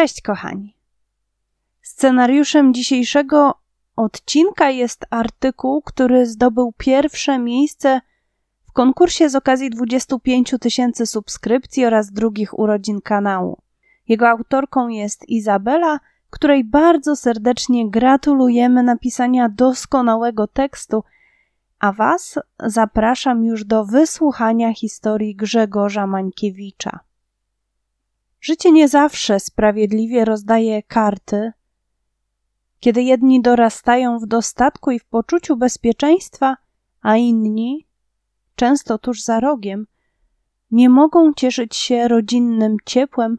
Cześć, kochani. Scenariuszem dzisiejszego odcinka jest artykuł, który zdobył pierwsze miejsce w konkursie z okazji 25 tysięcy subskrypcji oraz drugich urodzin kanału. Jego autorką jest Izabela, której bardzo serdecznie gratulujemy napisania doskonałego tekstu, a Was zapraszam już do wysłuchania historii Grzegorza Mańkiewicza. Życie nie zawsze sprawiedliwie rozdaje karty. Kiedy jedni dorastają w dostatku i w poczuciu bezpieczeństwa, a inni, często tuż za rogiem, nie mogą cieszyć się rodzinnym ciepłem,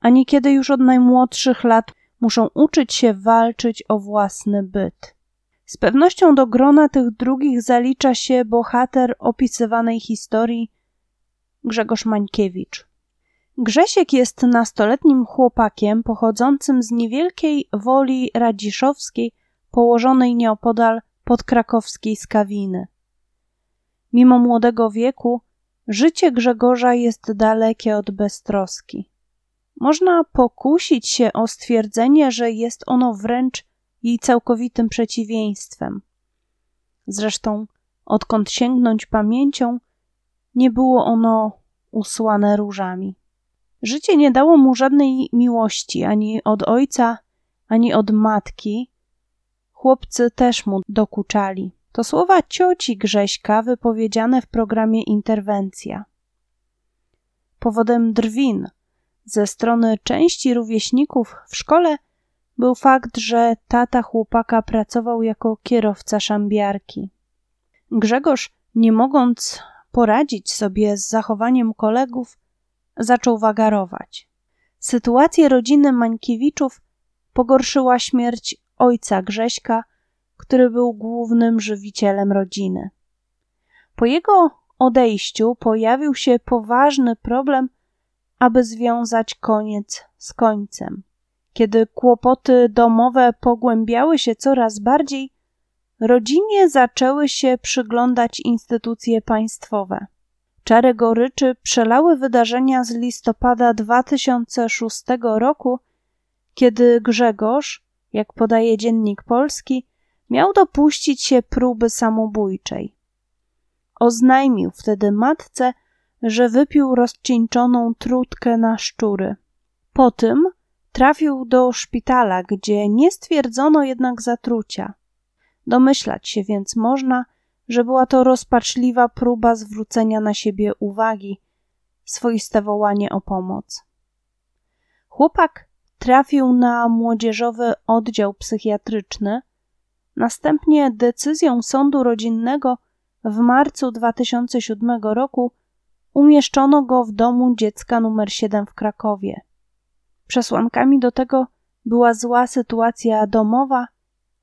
a niekiedy już od najmłodszych lat muszą uczyć się walczyć o własny byt. Z pewnością do grona tych drugich zalicza się bohater opisywanej historii Grzegorz Mańkiewicz. Grzesiek jest nastoletnim chłopakiem pochodzącym z niewielkiej woli radziszowskiej położonej nieopodal podkrakowskiej skawiny. Mimo młodego wieku, życie Grzegorza jest dalekie od beztroski. Można pokusić się o stwierdzenie, że jest ono wręcz jej całkowitym przeciwieństwem. Zresztą, odkąd sięgnąć pamięcią, nie było ono usłane różami. Życie nie dało mu żadnej miłości ani od ojca, ani od matki. Chłopcy też mu dokuczali. To słowa cioci Grześka wypowiedziane w programie Interwencja. Powodem drwin ze strony części rówieśników w szkole był fakt, że tata chłopaka pracował jako kierowca szambiarki. Grzegorz, nie mogąc poradzić sobie z zachowaniem kolegów, zaczął wagarować. Sytuację rodziny Mańkiewiczów pogorszyła śmierć ojca Grześka, który był głównym żywicielem rodziny. Po jego odejściu pojawił się poważny problem, aby związać koniec z końcem. Kiedy kłopoty domowe pogłębiały się coraz bardziej, rodzinie zaczęły się przyglądać instytucje państwowe. Czary goryczy przelały wydarzenia z listopada 2006 roku, kiedy Grzegorz, jak podaje Dziennik Polski, miał dopuścić się próby samobójczej. Oznajmił wtedy matce, że wypił rozcieńczoną trutkę na szczury. Po tym trafił do szpitala, gdzie nie stwierdzono jednak zatrucia. Domyślać się więc można, że była to rozpaczliwa próba zwrócenia na siebie uwagi, swoiste wołanie o pomoc. Chłopak trafił na młodzieżowy oddział psychiatryczny, następnie decyzją sądu rodzinnego w marcu 2007 roku umieszczono go w domu dziecka numer 7 w Krakowie. Przesłankami do tego była zła sytuacja domowa,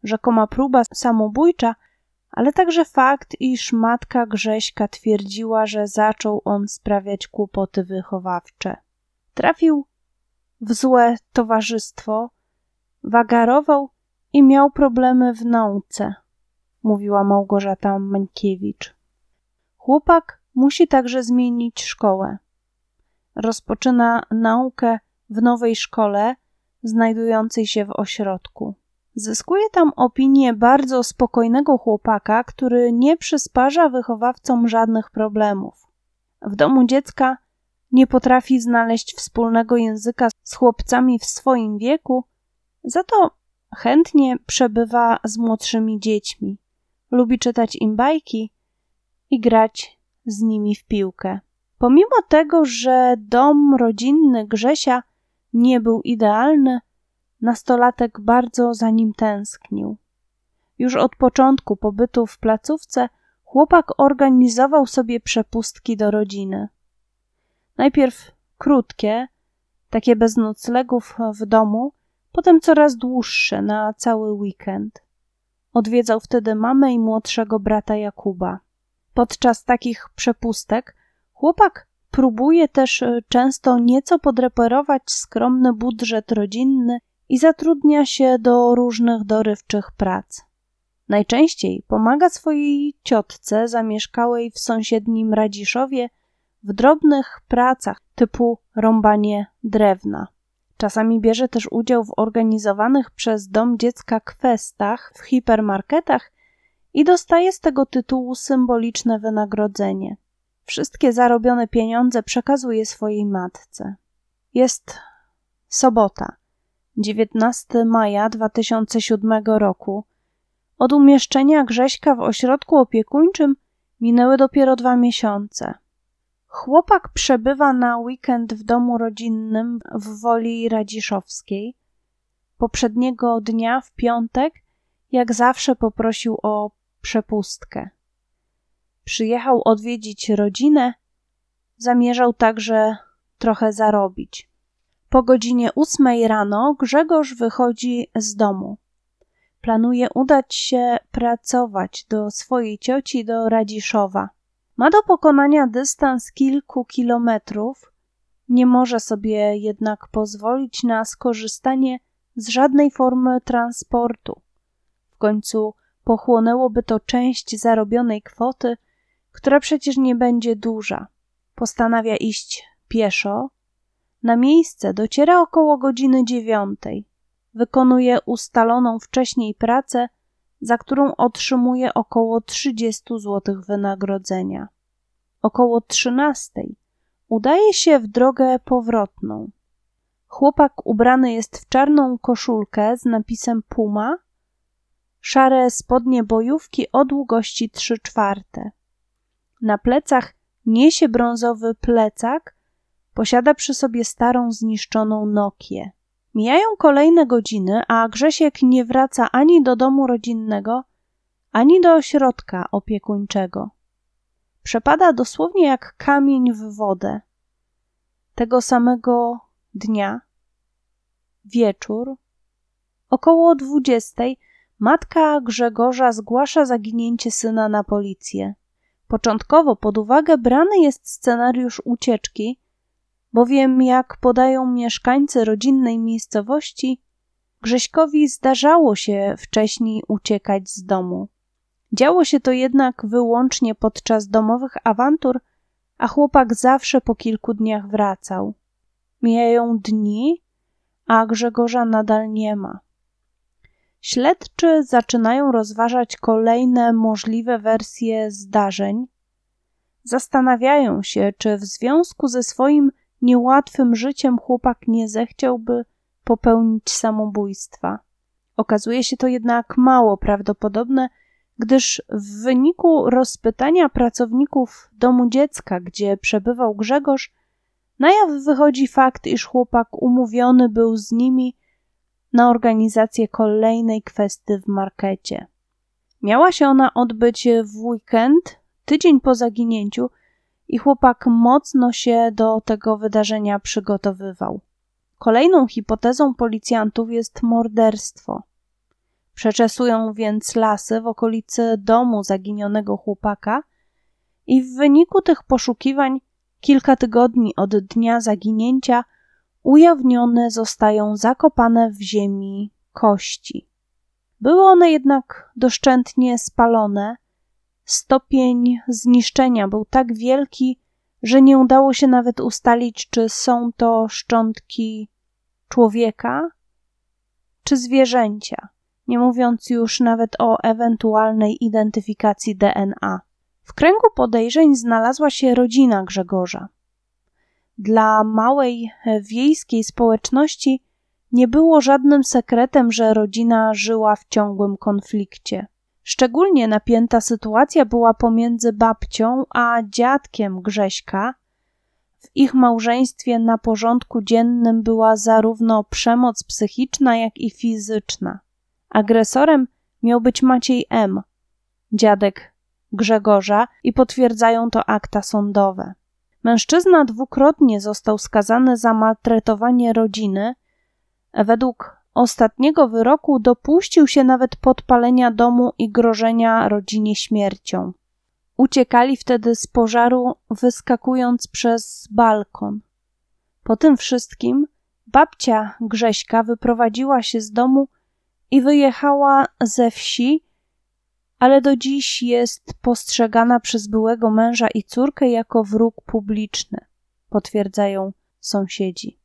rzekoma próba samobójcza, ale także fakt, iż matka Grześka twierdziła, że zaczął on sprawiać kłopoty wychowawcze. Trafił w złe towarzystwo, wagarował i miał problemy w nauce, mówiła Małgorzata Mańkiewicz. Chłopak musi także zmienić szkołę. Rozpoczyna naukę w nowej szkole, znajdującej się w ośrodku. Zyskuje tam opinię bardzo spokojnego chłopaka, który nie przysparza wychowawcom żadnych problemów. W domu dziecka nie potrafi znaleźć wspólnego języka z chłopcami w swoim wieku, za to chętnie przebywa z młodszymi dziećmi. Lubi czytać im bajki i grać z nimi w piłkę. Pomimo tego, że dom rodzinny Grzesia nie był idealny, nastolatek bardzo za nim tęsknił. Już od początku pobytu w placówce chłopak organizował sobie przepustki do rodziny. Najpierw krótkie, takie bez noclegów w domu, potem coraz dłuższe na cały weekend. Odwiedzał wtedy mamę i młodszego brata Jakuba. Podczas takich przepustek chłopak próbuje też e, często nieco podreperować skromny budżet rodzinny i zatrudnia się do różnych dorywczych prac. Najczęściej pomaga swojej ciotce zamieszkałej w sąsiednim Radziszowie w drobnych pracach typu rąbanie drewna. Czasami bierze też udział w organizowanych przez Dom Dziecka kwestach w hipermarketach i dostaje z tego tytułu symboliczne wynagrodzenie. Wszystkie zarobione pieniądze przekazuje swojej matce. Jest sobota, 19 maja 2007 roku. Od umieszczenia Grześka w ośrodku opiekuńczym minęły dopiero dwa miesiące. Chłopak przebywa na weekend w domu rodzinnym w Woli Radziszowskiej. Poprzedniego dnia, w piątek, jak zawsze poprosił o przepustkę. Przyjechał odwiedzić rodzinę, zamierzał także trochę zarobić. Po godzinie ósmej rano Grzegorz wychodzi z domu. Planuje udać się pracować do swojej cioci do Radziszowa. Ma do pokonania dystans kilku kilometrów, nie może sobie jednak pozwolić na skorzystanie z żadnej formy transportu. W końcu pochłonęłoby to część zarobionej kwoty, która przecież nie będzie duża. Postanawia iść pieszo. Na miejsce dociera około godziny dziewiątej. Wykonuje ustaloną wcześniej pracę, za którą otrzymuje około 30 zł wynagrodzenia. Około 13 udaje się w drogę powrotną. Chłopak ubrany jest w czarną koszulkę z napisem Puma, szare spodnie bojówki o długości 3 czwarte. Na plecach niesie brązowy plecak, posiada przy sobie starą, zniszczoną Nokię. Mijają kolejne godziny, a Grzesiek nie wraca ani do domu rodzinnego, ani do ośrodka opiekuńczego. Przepada dosłownie jak kamień w wodę. Tego samego dnia, wieczór, około dwudziestej, matka Grzegorza zgłasza zaginięcie syna na policję. Początkowo pod uwagę brany jest scenariusz ucieczki, bowiem jak podają mieszkańcy rodzinnej miejscowości, Grześkowi zdarzało się wcześniej uciekać z domu. Działo się to jednak wyłącznie podczas domowych awantur, a chłopak zawsze po kilku dniach wracał. Mijają dni, a Grzegorza nadal nie ma. Śledczy zaczynają rozważać kolejne możliwe wersje zdarzeń. Zastanawiają się, czy w związku ze swoim niełatwym życiem chłopak nie zechciałby popełnić samobójstwa. Okazuje się to jednak mało prawdopodobne, gdyż w wyniku rozpytania pracowników domu dziecka, gdzie przebywał Grzegorz, na jaw wychodzi fakt, iż chłopak umówiony był z nimi na organizację kolejnej kwestii w markecie. Miała się ona odbyć w weekend, tydzień po zaginięciu, i chłopak mocno się do tego wydarzenia przygotowywał. Kolejną hipotezą policjantów jest morderstwo. Przeczesują więc lasy w okolicy domu zaginionego chłopaka i w wyniku tych poszukiwań kilka tygodni od dnia zaginięcia ujawnione zostają zakopane w ziemi kości. Były one jednak doszczętnie spalone. Stopień zniszczenia był tak wielki, że nie udało się nawet ustalić, czy są to szczątki człowieka czy zwierzęcia, nie mówiąc już nawet o ewentualnej identyfikacji DNA. W kręgu podejrzeń znalazła się rodzina Grzegorza. Dla małej e, wiejskiej społeczności nie było żadnym sekretem, że rodzina żyła w ciągłym konflikcie. Szczególnie napięta sytuacja była pomiędzy babcią a dziadkiem Grześka. W ich małżeństwie na porządku dziennym była zarówno przemoc psychiczna, jak i fizyczna. Agresorem miał być Maciej M., dziadek Grzegorza, i potwierdzają to akta sądowe. Mężczyzna dwukrotnie został skazany za maltretowanie rodziny. Według ostatniego wyroku dopuścił się nawet podpalenia domu i grożenia rodzinie śmiercią. Uciekali wtedy z pożaru, wyskakując przez balkon. Po tym wszystkim babcia Grześka wyprowadziła się z domu i wyjechała ze wsi, ale do dziś jest postrzegana przez byłego męża i córkę jako wróg publiczny, potwierdzają sąsiedzi.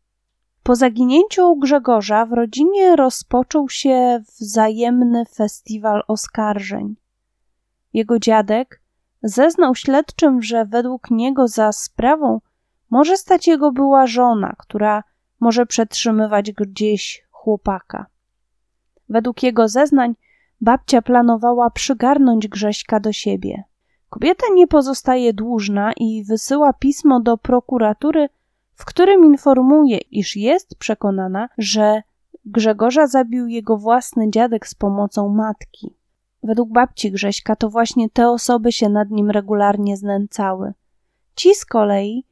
Po zaginięciu Grzegorza w rodzinie rozpoczął się wzajemny festiwal oskarżeń. Jego dziadek zeznał śledczym, że według niego za sprawą może stać jego była żona, która może przetrzymywać gdzieś chłopaka. Według jego zeznań babcia planowała przygarnąć Grześka do siebie. Kobieta nie pozostaje dłużna i wysyła pismo do prokuratury, w którym informuje, iż jest przekonana, że Grzegorza zabił jego własny dziadek z pomocą matki. Według babci Grześka to właśnie te osoby się nad nim regularnie znęcały. Ci z kolei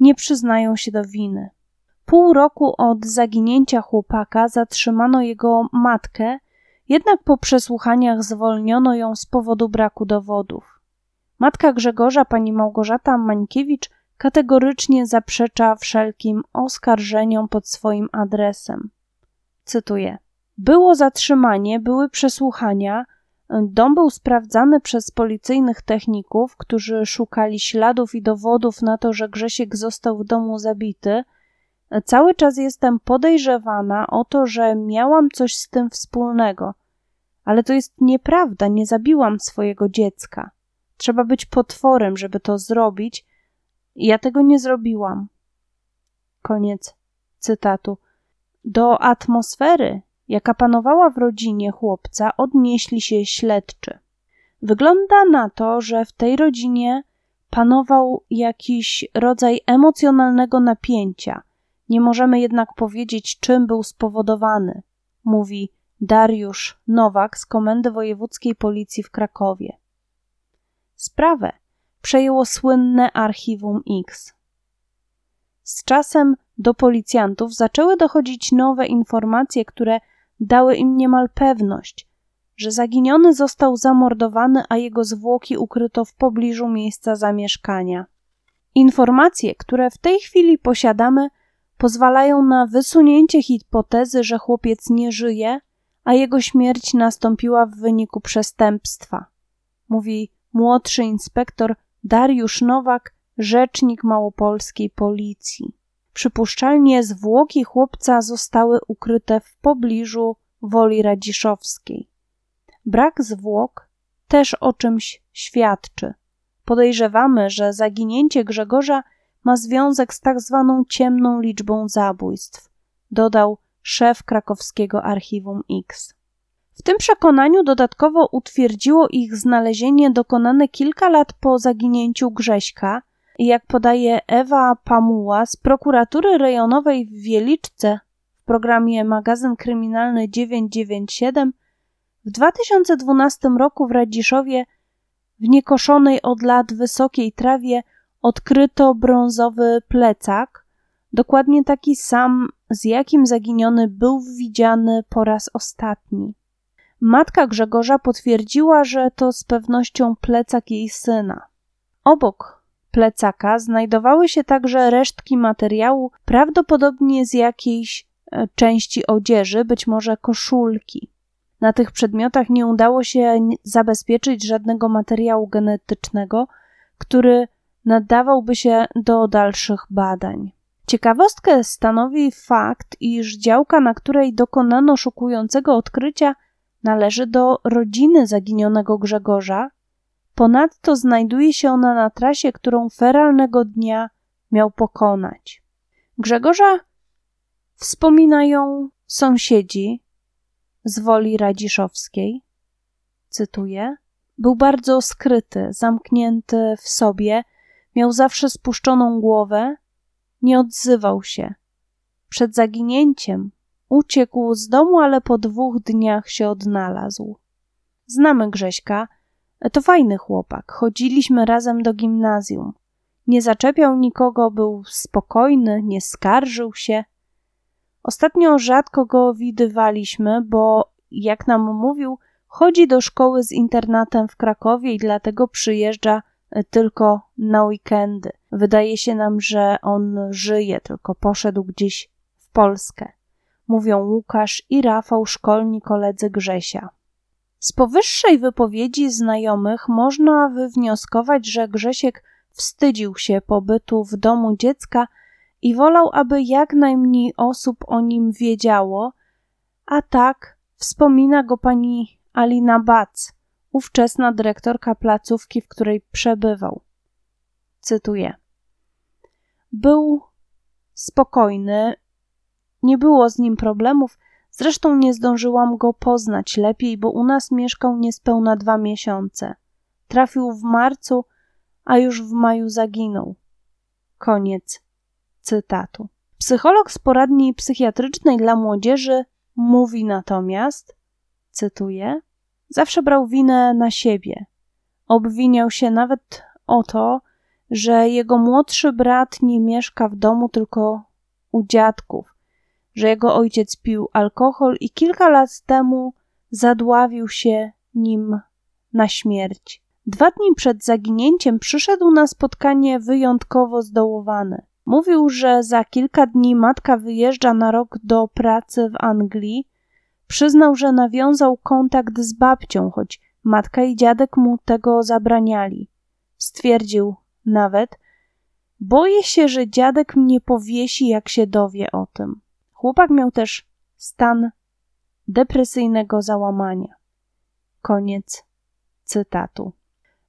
nie przyznają się do winy. Pół roku od zaginięcia chłopaka zatrzymano jego matkę, jednak po przesłuchaniach zwolniono ją z powodu braku dowodów. Matka Grzegorza, pani Małgorzata Mańkiewicz, kategorycznie zaprzecza wszelkim oskarżeniom pod swoim adresem. Cytuję: Było zatrzymanie, były przesłuchania, Dom był sprawdzany przez policyjnych techników, którzy szukali śladów i dowodów na to, że Grzesiek został w domu zabity. Cały czas jestem podejrzewana o to, że miałam coś z tym wspólnego. Ale to jest nieprawda, nie zabiłam swojego dziecka. Trzeba być potworem, żeby to zrobić. Ja tego nie zrobiłam. Koniec cytatu. Do atmosfery, jaka panowała w rodzinie chłopca, odnieśli się śledczy. Wygląda na to, że w tej rodzinie panował jakiś rodzaj emocjonalnego napięcia. Nie możemy jednak powiedzieć, czym był spowodowany, mówi Dariusz Nowak z Komendy Wojewódzkiej Policji w Krakowie. Sprawę przejęło słynne Archiwum X. Z czasem do policjantów zaczęły dochodzić nowe informacje, które dały im niemal pewność, że zaginiony został zamordowany, a jego zwłoki ukryto w pobliżu miejsca zamieszkania. Informacje, które w tej chwili posiadamy, pozwalają na wysunięcie hipotezy, że chłopiec nie żyje, a jego śmierć nastąpiła w wyniku przestępstwa, mówi młodszy inspektor Dariusz Nowak, rzecznik małopolskiej policji. Przypuszczalnie zwłoki chłopca zostały ukryte w pobliżu Woli Radziszowskiej. Brak zwłok też o czymś świadczy. Podejrzewamy, że zaginięcie Grzegorza ma związek z tak zwaną ciemną liczbą zabójstw, dodał szef krakowskiego archiwum X. W tym przekonaniu dodatkowo utwierdziło ich znalezienie dokonane kilka lat po zaginięciu Grześka, jak podaje Ewa Pamuła z prokuratury rejonowej w Wieliczce w programie Magazyn Kryminalny 997, w 2012 roku w Radziszowie w niekoszonej od lat wysokiej trawie odkryto brązowy plecak, dokładnie taki sam, z jakim zaginiony był widziany po raz ostatni. Matka Grzegorza potwierdziła, że to z pewnością plecak jej syna. Obok plecaka znajdowały się także resztki materiału, prawdopodobnie z jakiejś e, części odzieży, być może koszulki. Na tych przedmiotach nie udało się zabezpieczyć żadnego materiału genetycznego, który nadawałby się do dalszych badań. Ciekawostkę stanowi fakt, iż działka, na której dokonano szokującego odkrycia, należy do rodziny zaginionego Grzegorza, Ponadto znajduje się ona na trasie, którą feralnego dnia miał pokonać. Grzegorza wspominają sąsiedzi z woli radziszowskiej. Cytuję: Był bardzo skryty, zamknięty w sobie, miał zawsze spuszczoną głowę, nie odzywał się. Przed zaginięciem uciekł z domu, ale po dwóch dniach się odnalazł. Znamy Grześka, to fajny chłopak. Chodziliśmy razem do gimnazjum. Nie zaczepiał nikogo, był spokojny, nie skarżył się. Ostatnio rzadko go widywaliśmy, bo jak nam mówił, chodzi do szkoły z internatem w Krakowie i dlatego przyjeżdża e, tylko na weekendy. Wydaje się nam, że on żyje, tylko poszedł gdzieś w Polskę. Mówią Łukasz i Rafał, szkolni koledzy Grzesia. Z powyższej wypowiedzi znajomych można wywnioskować, że Grzesiek wstydził się pobytu w domu dziecka i wolał, aby jak najmniej osób o nim wiedziało, a tak wspomina go pani Alina Bac, ówczesna dyrektorka placówki, w której przebywał. Cytuję. Był spokojny, nie było z nim problemów, zresztą nie zdążyłam go poznać lepiej, bo u nas mieszkał niespełna dwa miesiące. Trafił w marcu, a już w maju zaginął. Koniec cytatu. Psycholog z poradni psychiatrycznej dla młodzieży mówi natomiast, cytuję, zawsze brał winę na siebie. Obwiniał się nawet o to, że jego młodszy brat nie mieszka w domu, tylko u dziadków, że jego ojciec pił alkohol i kilka lat temu zadławił się nim na śmierć. Dwa dni przed zaginięciem przyszedł na spotkanie wyjątkowo zdołowany. Mówił, że za kilka dni matka wyjeżdża na rok do pracy w Anglii. Przyznał, że nawiązał kontakt z babcią, choć matka i dziadek mu tego zabraniali. Stwierdził nawet, boję się, że dziadek mnie powiesi, jak się dowie o tym. Chłopak miał też stan depresyjnego załamania. Koniec cytatu.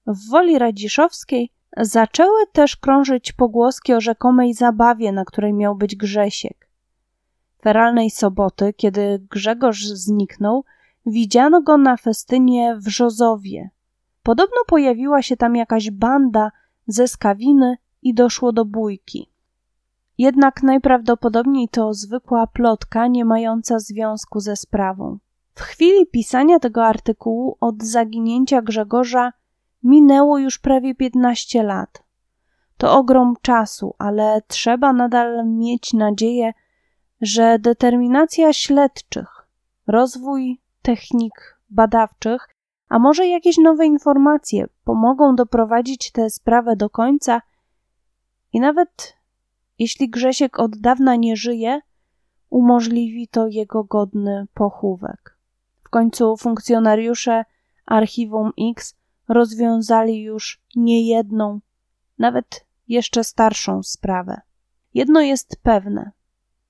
W Woli Radziszowskiej zaczęły też krążyć pogłoski o rzekomej zabawie, na której miał być Grzesiek. Feralnej soboty, kiedy Grzegorz zniknął, widziano go na festynie w Żozowie. Podobno pojawiła się tam jakaś banda ze skawiny i doszło do bójki. Jednak najprawdopodobniej to zwykła plotka, nie mająca związku ze sprawą. W chwili pisania tego artykułu od zaginięcia Grzegorza minęło już prawie 15 lat. To ogrom czasu, ale trzeba nadal mieć nadzieję, że determinacja śledczych, rozwój technik badawczych, a może jakieś nowe informacje pomogą doprowadzić tę sprawę do końca i nawet jeśli Grzesiek od dawna nie żyje, umożliwi to jego godny pochówek. W końcu funkcjonariusze Archiwum X rozwiązali już niejedną, nawet jeszcze starszą sprawę. Jedno jest pewne: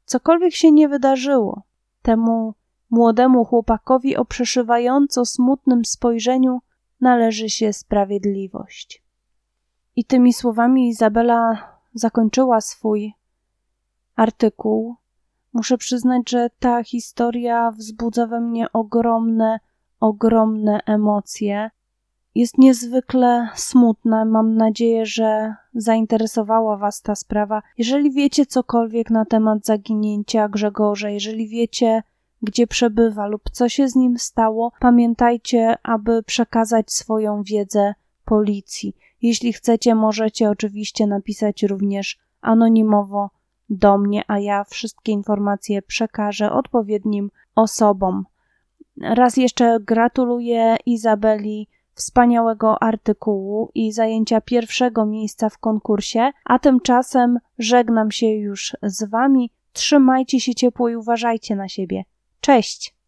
cokolwiek się nie wydarzyło, temu młodemu chłopakowi o przeszywająco smutnym spojrzeniu należy się sprawiedliwość. I tymi słowami Izabela zakończyła swój artykuł. Muszę przyznać, że ta historia wzbudza we mnie ogromne, ogromne emocje jest niezwykle smutna. Mam nadzieję, że zainteresowała Was ta sprawa. Jeżeli wiecie cokolwiek na temat zaginięcia Grzegorza, jeżeli wiecie, gdzie przebywa lub co się z nim stało, pamiętajcie, aby przekazać swoją wiedzę policji. Jeśli chcecie, możecie oczywiście napisać również anonimowo do mnie, a ja wszystkie informacje przekażę odpowiednim osobom. Raz jeszcze gratuluję Izabeli wspaniałego artykułu i zajęcia pierwszego miejsca w konkursie, a tymczasem żegnam się już z Wami. Trzymajcie się ciepło i uważajcie na siebie. Cześć!